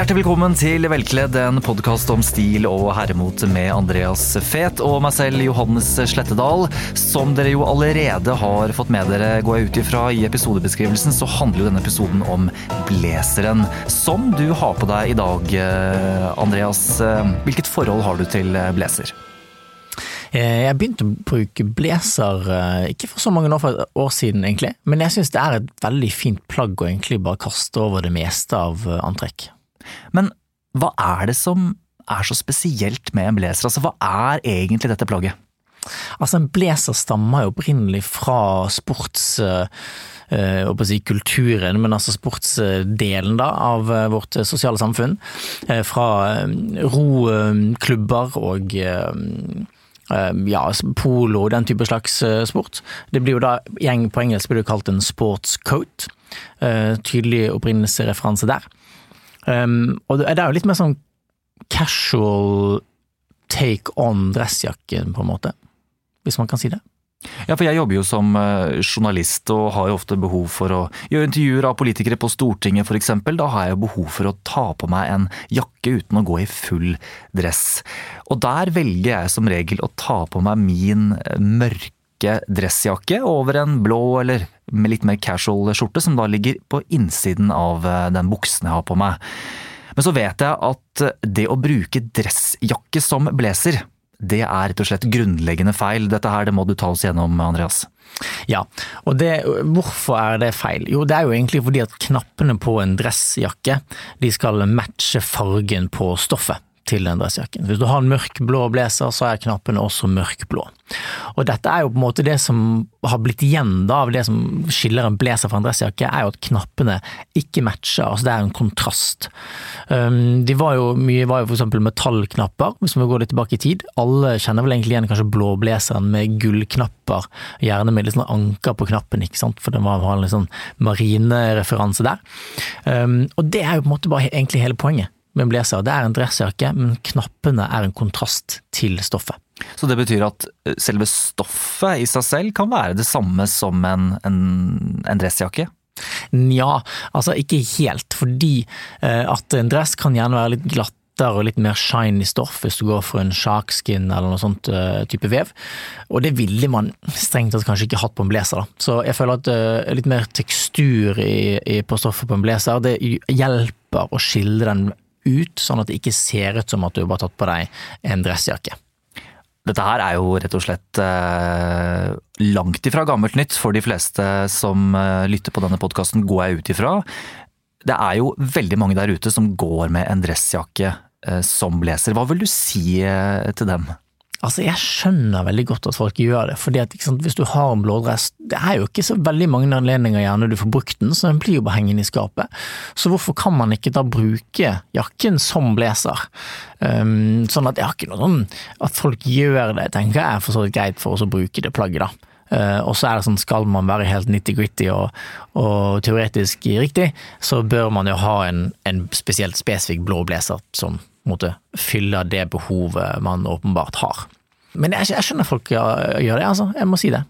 Hjertelig velkommen til Velkledd, en podkast om stil og herremot med Andreas Fet og meg selv, Johannes Slettedal. Som dere jo allerede har fått med dere, går jeg ut ifra i episodebeskrivelsen, så handler jo denne episoden om blazeren. Som du har på deg i dag, eh, Andreas. Hvilket forhold har du til blazer? Eh, jeg begynte å bruke blazer eh, ikke for så mange år, siden, egentlig, men jeg syns det er et veldig fint plagg å egentlig bare kaste over det meste av eh, antrekk. Men hva er det som er så spesielt med en blazer? Altså, hva er egentlig dette plagget? Altså, En blazer stammer jo opprinnelig fra sports... Uh, si kulturen, men altså sportsdelen da, av vårt sosiale samfunn. Fra roklubber og ja, polo, den type slags eh, sport. Det blir jo da, gjeng på engelsk blir det kalt en sports coat. Eh, tydelig opprinnelsesreferanse der. Ehm, og det er jo litt mer sånn casual take on dressjakken, på en måte. Hvis man kan si det. Ja, for jeg jobber jo som eh, journalist og har jo ofte behov for å gjøre intervjuer av politikere på Stortinget f.eks. Da har jeg jo behov for å ta på meg en jakke uten å gå i full dress. Og der velger jeg som regel å ta på meg min eh, mørke dressjakke over en blå eller litt mer casual skjorte, som da ligger på innsiden av eh, den buksen jeg har på meg. Men så vet jeg at det å bruke dressjakke som blazer det er rett og slett grunnleggende feil. Dette her, det må du ta oss gjennom, Andreas. Ja, og det, hvorfor er det feil? Jo, det er jo egentlig fordi at knappene på en dressjakke de skal matche fargen på stoffet til den dressjakken. Hvis du har en mørkblå blazer, så er knappene også mørkblå. Og dette er jo på en måte det som har blitt igjen da, av det som skiller en blazer fra en dressjakke, er jo at knappene ikke matcher, altså det er en kontrast. Um, de var jo mye var jo eksempel metallknapper, hvis vi går litt tilbake i tid. Alle kjenner vel egentlig igjen kanskje blåblazeren med gullknapper, gjerne med litt sånn anker på knappen, ikke sant, for det var en litt sånn marinereferanse der. Um, og det er jo på en måte bare egentlig hele poenget med en blazer. Det er en dressjakke, men knappene er en kontrast til stoffet. Så det betyr at eh, selve stoffet i seg selv kan være det samme som en, en, en dressjakke? Nja, altså ikke helt, fordi eh, at en dress kan gjerne være litt glattere og litt mer shiny stoff hvis du går for en sharkskin eller noe sånt uh, type vev. Og det ville man strengt tatt kanskje ikke hatt på en blazer. da. Så jeg føler at uh, litt mer tekstur i, i, på stoffet på en blazer, det hjelper å skille den ut, sånn at det ikke ser ut som at du har bare tatt på deg en dressjakke. Dette her er jo rett og slett eh, langt ifra gammelt nytt for de fleste som eh, lytter på denne podkasten, går jeg ut ifra. Det er jo veldig mange der ute som går med en dressjakke eh, som blazer. Hva vil du si eh, til dem? Altså, Jeg skjønner veldig godt at folk gjør det, fordi at sant, hvis du har en blådress, det er jo ikke så veldig mange anledninger gjerne du får brukt den, så den blir jo bare hengende i skapet. Så hvorfor kan man ikke da bruke jakken som blazer? Um, sånn at jeg har ikke noe sånn At folk gjør det, tenker jeg er for så vidt greit for oss å bruke det plagget, da. Uh, og så er det sånn, skal man være helt nitty-gritty og, og, teoretisk riktig, så bør man jo ha en, en spesielt spesifikk blå blazer som måte, fylle det behovet man åpenbart har. Men jeg, jeg skjønner folk gjør det, altså. Jeg må si det.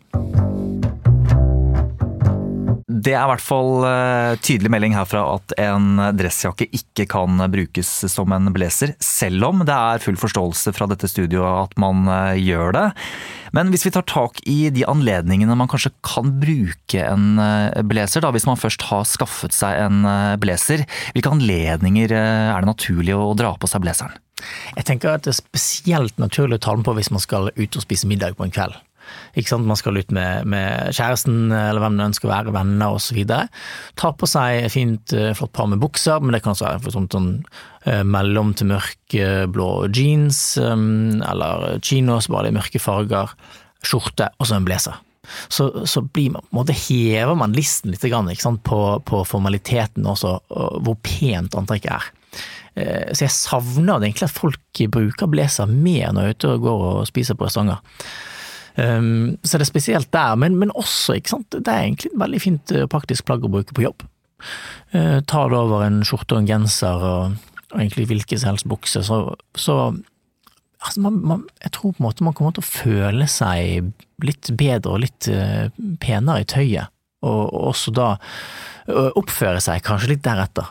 Det er i hvert fall uh, tydelig melding herfra at en dressjakke ikke kan brukes som en blazer, selv om det er full forståelse fra dette studioet at man uh, gjør det. Men hvis vi tar tak i de anledningene man kanskje kan bruke en uh, blazer, da, hvis man først har skaffet seg en blazer, hvilke anledninger er det naturlig å dra på seg blazeren? Jeg tenker at det er spesielt naturlig å ta den på hvis man skal ut og spise middag på en kveld. Ikke sant? Man skal ut med, med kjæresten eller hvem det ønsker å være, venner osv. Ta på seg fint, eh, flott par med bukser, men det kan også være for sånn, sånn mellom til mørkeblå jeans, um, eller chinos, bare i mørke farger, skjorte og så en blazer. Så, så man, måte, hever man listen litt sant, på, på, formaliteten også, hvor pent antrekket er. Så jeg savner egentlig at folk bruker blazer mer når jeg er ute og går og spiser på restauranter. Um, så det er spesielt der, men, men, også, ikke sant, det er egentlig et veldig fint eh, praktisk plagg å bruke på jobb. Uh, ta det over en skjorte og en genser og, og egentlig hvilken som helst bukse, så, så altså man, man, jeg tror på en måte man kommer til å føle seg litt bedre og litt uh, penere i tøyet, og, og også da uh, oppføre seg kanskje litt deretter.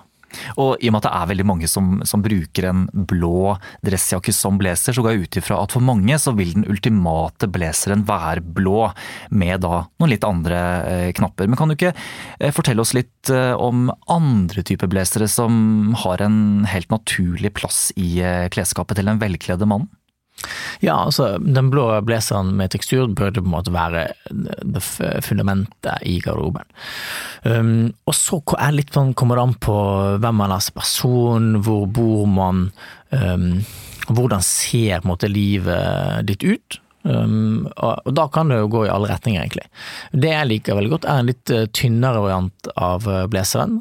Og i og med at det er veldig mange som, som bruker en blå dressjakke som blazer, så går jeg ut ifra at for mange så vil den ultimate blazeren være blå, med da noen litt andre eh, knapper. Men kan du ikke eh, fortelle oss litt eh, om andre typer blazere som har en helt naturlig plass i eh, klesskapet til den velkledde mannen? Ja, altså den blå blazeren med tekstur burde på en måte være fundamentet i garderoben. Um, og så er litt sånn, kommer det an på hvem man er som person, hvor bor man, um, hvordan ser måte livet ditt ut. Um, og, da kan det jo gå i alle retninger, egentlig. Det jeg liker veldig godt, er en litt uh, tynnere variant av uh, blazeren.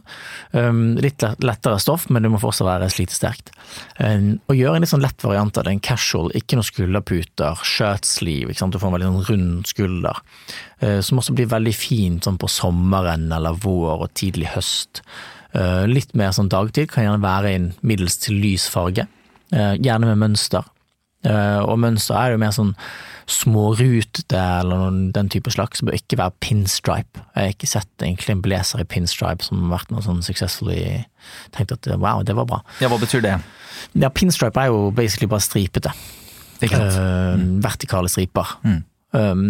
Um, litt lettere stoff, men det må fortsatt være slitesterkt. Um, og gjøre en litt sånn lett variant av det, en casual, ikke noen skulderputer, sant? du får en veldig sånn rund skulder. Uh, som også blir veldig fint sånn på sommeren eller vår og tidlig høst. Uh, litt mer sånn dagtid, kan gjerne være i en middels til lys farge. Uh, gjerne med mønster. Uh, og mønster er jo mer sånn smårutete eller noen, den type slags. Det bør ikke være pinstripe. Jeg har ikke sett egentlig en blazer i pinstripe som har vært noe sånn successfully Tenkt at wow, det var bra. Ja, Hva betyr det? Ja, Pinstripe er jo basically bare stripete. Uh, mm. Vertikale striper. Mm. Um,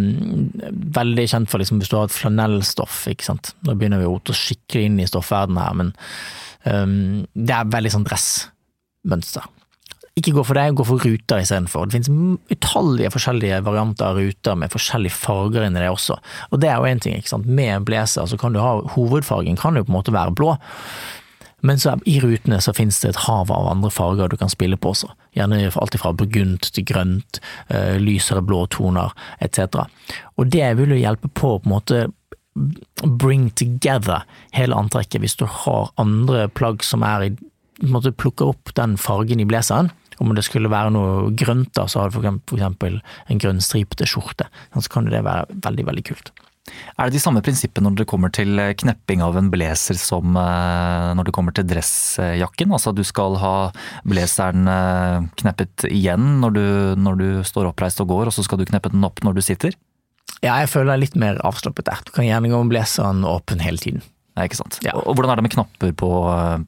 veldig kjent for liksom, hvis du har et flanellstoff, ikke sant. Nå begynner vi å rote skikkelig inn i stoffverdenen her, men um, det er veldig sånn dressmønster. Ikke gå for det, gå for ruter istedenfor. Det finnes utallige forskjellige varianter av ruter med forskjellige farger inni det også. Og det er jo én ting, ikke sant. Med en blazer så kan du ha hovedfargen kan jo på en måte være blå. Men så i rutene så finnes det et hav av andre farger du kan spille på også. Gjerne alt fra burgund til grønt, uh, lysere blå toner etc. Og det vil jo hjelpe på å på en måte bring together hele antrekket hvis du har andre plagg som er i på en måte plukker opp den fargen i blazeren, om det skulle være noe grønt, da, så har du eksempel en grønnstripete skjorte. Så kan det være veldig, veldig kult. Er det de samme prinsippene når det kommer til knepping av en blazer som eh, når det kommer til dressjakken? Altså du skal ha blazeren eh, kneppet igjen når du, når du står oppreist og går, og så skal du kneppe den opp når du sitter? Ja, jeg føler deg litt mer avslappet der. Du kan gjerne gå med blazeren åpen hele tiden. Ikke sant. Ja. Og hvordan er det med knapper på,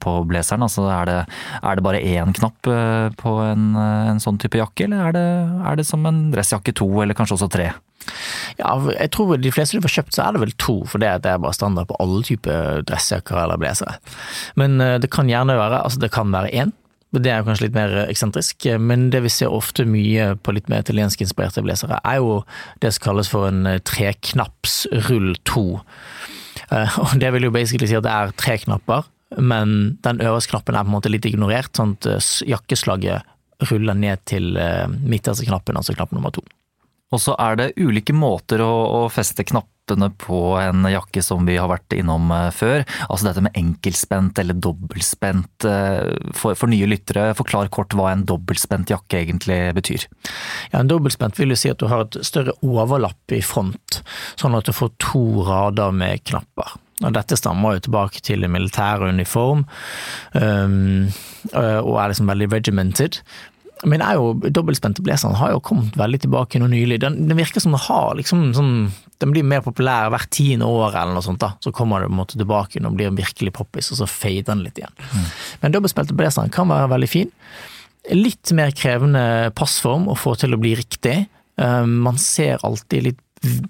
på blazeren? Altså, er, det, er, det, bare én knapp eh, på en, eh, en sånn type jakke, eller er det, er det, som en dressjakke to, eller kanskje også tre? Ja, jeg tror de fleste du får kjøpt, så er det vel to, for det er bare standard på alle typer dressjakker eller blazere. Men eh, det kan gjerne være, altså det kan være én. Det er kanskje litt mer eksentrisk, men det vi ser ofte mye på litt mer italienskinspirerte blazere, er jo det som kalles for en treknappsrull to. Eh, og det vil jo basically si at det er tre knapper, men den øverste knappen er på en måte litt ignorert, sånn at eh, jakkeslaget ruller ned til eh, midterste knappen, altså knapp nummer to. Og så er det ulike måter å, å, feste knappene på en jakke som vi har vært innom før. Altså dette med enkeltspent eller dobbeltspent. For, for, nye lyttere, forklar kort hva en dobbeltspent jakke egentlig betyr. Ja, En dobbeltspent vil jo si at du har et større overlapp i front, sånn at du får to rader med knapper. Og dette stammer jo tilbake til militær uniform, um, og er liksom veldig regimented. Men er jo, dobbeltspente blazeren har jo kommet veldig tilbake nå nylig. Den, den virker som den har liksom sånn Den blir mer populær hvert tiende år eller noe sånt. da, Så kommer det på en måte tilbake og den blir virkelig poppis, og så fader den litt igjen. Mm. Men dobbeltspilte blazeren kan være veldig fin. Litt mer krevende passform å få til å bli riktig. Um, man ser alltid litt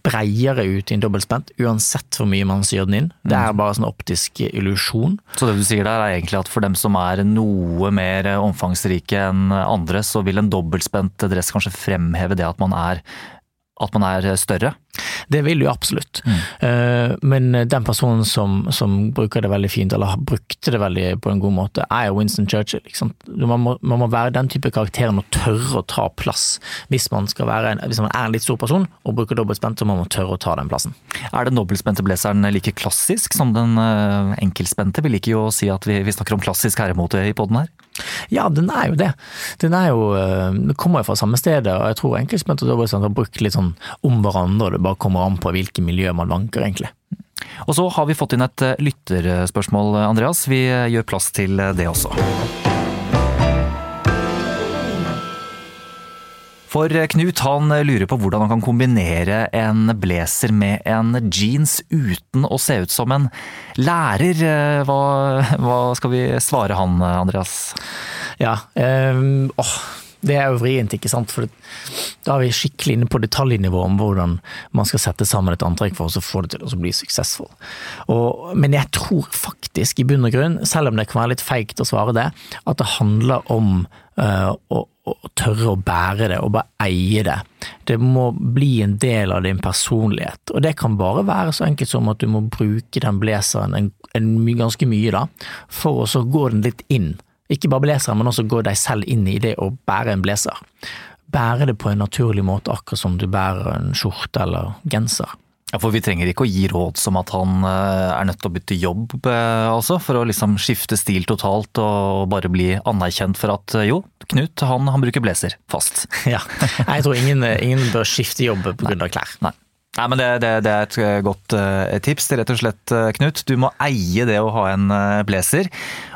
breiere ut i en dobbeltspent, uansett hvor mye man syr den inn. Det er mm. bare sånn optisk illusjon. Så det du sier der er egentlig at for dem som er noe mer omfangsrike enn andre, så vil en dobbeltspent dress kanskje fremheve det at man er at man er større? Det vil jo absolutt. Mm. Eh, men den personen som, som, bruker det veldig fint, eller brukte det veldig på en god måte, er jo Winston Churchill. Man må, man, må, være den type karakteren og tørre å ta plass. Hvis man, en, hvis man er en litt stor person og bruker dobbeltspent, så må man tørre å ta den plassen. Er den dobbeltspente blazeren like klassisk som den enkeltspente? Vi liker jo å si at vi, vi snakker om klassisk herremote i poden her. Ja, den er jo det. Den er jo, eh, det kommer jo fra samme sted, og jeg tror egentlig og dobbeltspent har brukt litt sånn om hverandre, og det bare kommer an på hvilke miljø man vanker, egentlig. Og så har vi fått inn et eh, lytterspørsmål, Andreas. Vi eh, gjør plass til det også. For Knut han lurer på hvordan han kan kombinere en blazer med en jeans uten å se ut som en lærer. Hva, hva skal vi svare han, Andreas? Ja, um, åh, det er jo vrient, ikke sant. For da er vi skikkelig inne på detaljnivå om hvordan man skal sette sammen et antrekk for å få det til å bli suksessfull. Og, men jeg tror faktisk i bunn og grunn, selv om det kan være litt feigt å svare det, at det handler om uh, å, å, tørre å bære det og bare eie det. Det må bli en del av din personlighet. Og det kan bare være så enkelt som at du må bruke den blazeren en, en, ganske mye, da, for å så gå den litt inn ikke bare blazeren, men også gå deg selv inn i det å bære en blazer. Bære det på en naturlig måte, akkurat som du bærer en skjorte eller genser. Ja, For vi trenger ikke å gi råd som at han eh, er nødt til å bytte jobb eh, også, for å liksom skifte stil totalt og bare bli anerkjent for at eh, jo, Knut han, han bruker blazer fast. Ja, jeg tror ingen, ingen bør skifte jobb pga. klær. Nei. Nei, men det, det, det, er et godt tips til rett og slett, Knut. Du må eie det å ha en blazer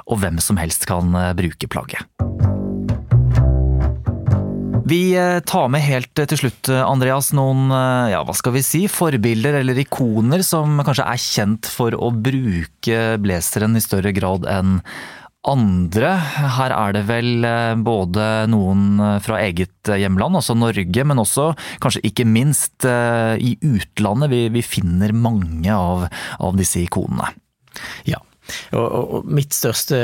og hvem som helst kan eh, bruke plagget. Vi eh, tar med helt til slutt, eh, Andreas, noen ja, hva skal vi si, forbilder eller ikoner som kanskje er kjent for å bruke blazeren i større grad enn andre. Her er det vel både noen fra eget hjemland, altså Norge, men også kanskje ikke minst i utlandet. Vi, vi finner mange av, av disse ikonene. Ja, og, og, mitt største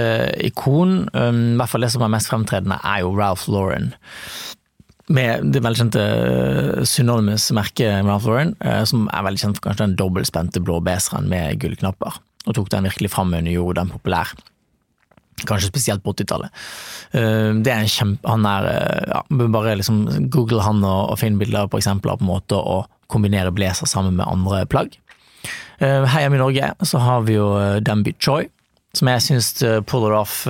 ikon, um, i hvert fall det som er mest fremtredende, er jo Ralph Lauren. Med det velkjente uh, synonymous merket Ralph Lauren, uh, som er veldig kjent for kanskje den dobbeltspente blå beseren med gullknapper. Og tok den virkelig fram under og gjorde den populær. Kanskje spesielt på 80-tallet. Uh, det er en kjempe... Han er ja, Bare liksom google han og, og finn bilder på eksempler på en måte å kombinere blazer sammen med andre plagg. Eh, her hjemme i Norge så har vi jo eh, Choi, som jeg syns eh, puller off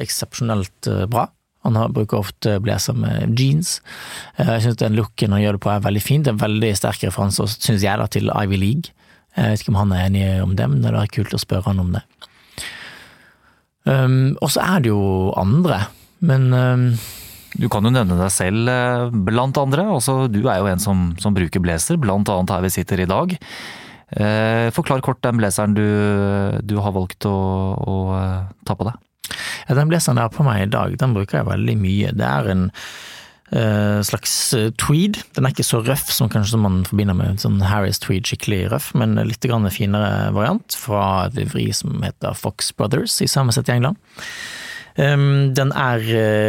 eksepsjonelt bra. Han bruker ofte blazer med jeans. Jeg syns den looken han gjør det på er veldig fint. Det er en veldig sterk referanse, syns jeg, da, til Ivy League. Jeg vet ikke om han er enig om det, men det er kult å spørre han om det. Um, og så er det jo andre, men um, du kan jo nevne deg selv blant andre. Også, du er jo en som, som bruker blazer, blant annet her vi sitter i dag. Eh, forklar kort den blazeren du, du har valgt å, å, eh, ta på deg. Ja, den blazeren jeg har på meg i dag, den bruker jeg veldig mye. Det er en uh, slags tweed. Den er ikke så røff som kanskje man forbinder med sånn Harris tweed, skikkelig røff, men litt finere variant fra et vri som heter Fox Brothers i samme sett i England. Um, den er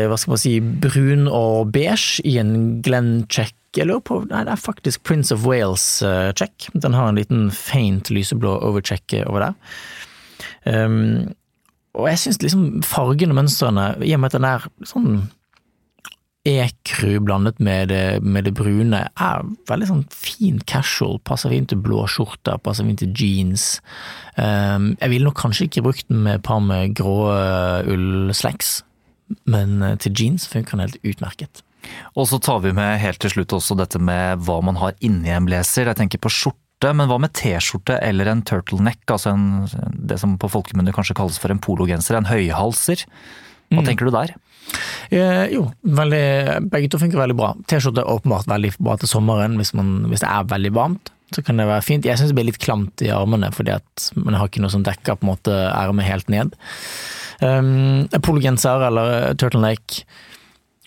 hva skal man si, brun og beige i en Glenn Check jeg lurer på Nei, det er faktisk Prince of Wales-check. Uh, den har en liten faint lyseblå overcheck over der. Um, og jeg syns liksom fargene og mønstrene, i og med at den er sånn ekru blandet med det, med det, brune, er veldig sånn fin casual. Passer fint til blå skjorter, passer fint til jeans. Um, jeg ville nok kanskje ikke brukt den med et par med grå ullslacks, men uh, til jeans funker den helt utmerket. Og så tar vi med helt til slutt også dette med hva man har inni en blazer. Jeg tenker på skjorte, men hva med T-skjorte eller en turtleneck? Altså en, det som på folkemunne kanskje kalles for en pologenser. En høyhalser. Hva mm. tenker du der? Eh, jo, veldig, begge to funker veldig bra. T-skjorte er åpenbart veldig bra til sommeren hvis, man, hvis, det er veldig varmt. Så kan det være fint. Jeg syns det blir litt klamt i armene, fordi at man har ikke noe som dekker på en måte ermet helt ned. Um, pologenser eller turtleneck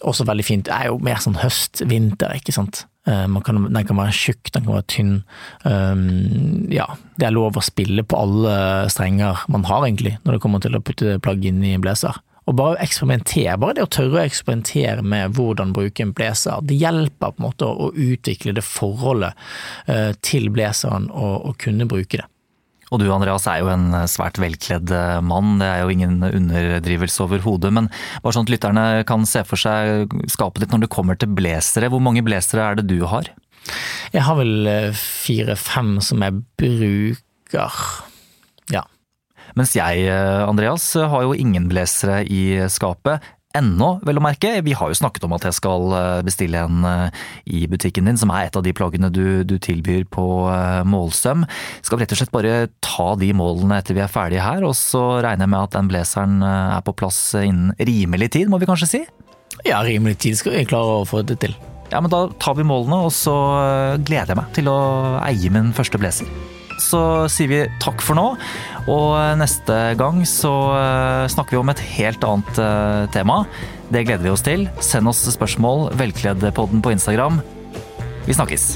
også veldig fint. Det er jo mer sånn høst-vinter, ikke sant. Uh, kan, den kan være tjukk, den kan være tynn. Um, ja, det er lov å spille på alle strenger man har, egentlig, når det kommer til å putte plagg inn i en blazer. Og bare eksperimentere, bare det å tørre å eksperimentere med hvordan bruke en blazer, det hjelper på en måte å, utvikle det forholdet uh, til blazeren og, og kunne bruke det. Og du Andreas er jo en eh, svært velkledd eh, mann, det er jo ingen underdrivelse overhodet. Men bare sånn at lytterne kan se for seg skapet ditt når det kommer til blazere. Hvor mange blazere er det du har? Jeg har vel eh, fire-fem som jeg bruker, ja. Mens jeg, Andreas, har jo ingen blazere i skapet ennå, vel å merke. Vi har jo snakket om at jeg skal eh, bestille en eh, i butikken din, som er et av de plaggene du, du tilbyr på eh, målsøm. Skal vi rett og slett bare ta de målene etter vi er ferdige her, og så regner jeg med at den blazeren er på plass innen rimelig tid, må vi kanskje si? Ja, rimelig tid skal vi klare å få det til. ja, men da tar vi målene, og så gleder jeg meg til å eie min første blazer. Så sier vi takk for nå, og neste gang så eh, snakker vi om et helt annet eh, tema. Det gleder vi oss til. Send oss spørsmål, velkleddpodden på Instagram. Vi snakkes!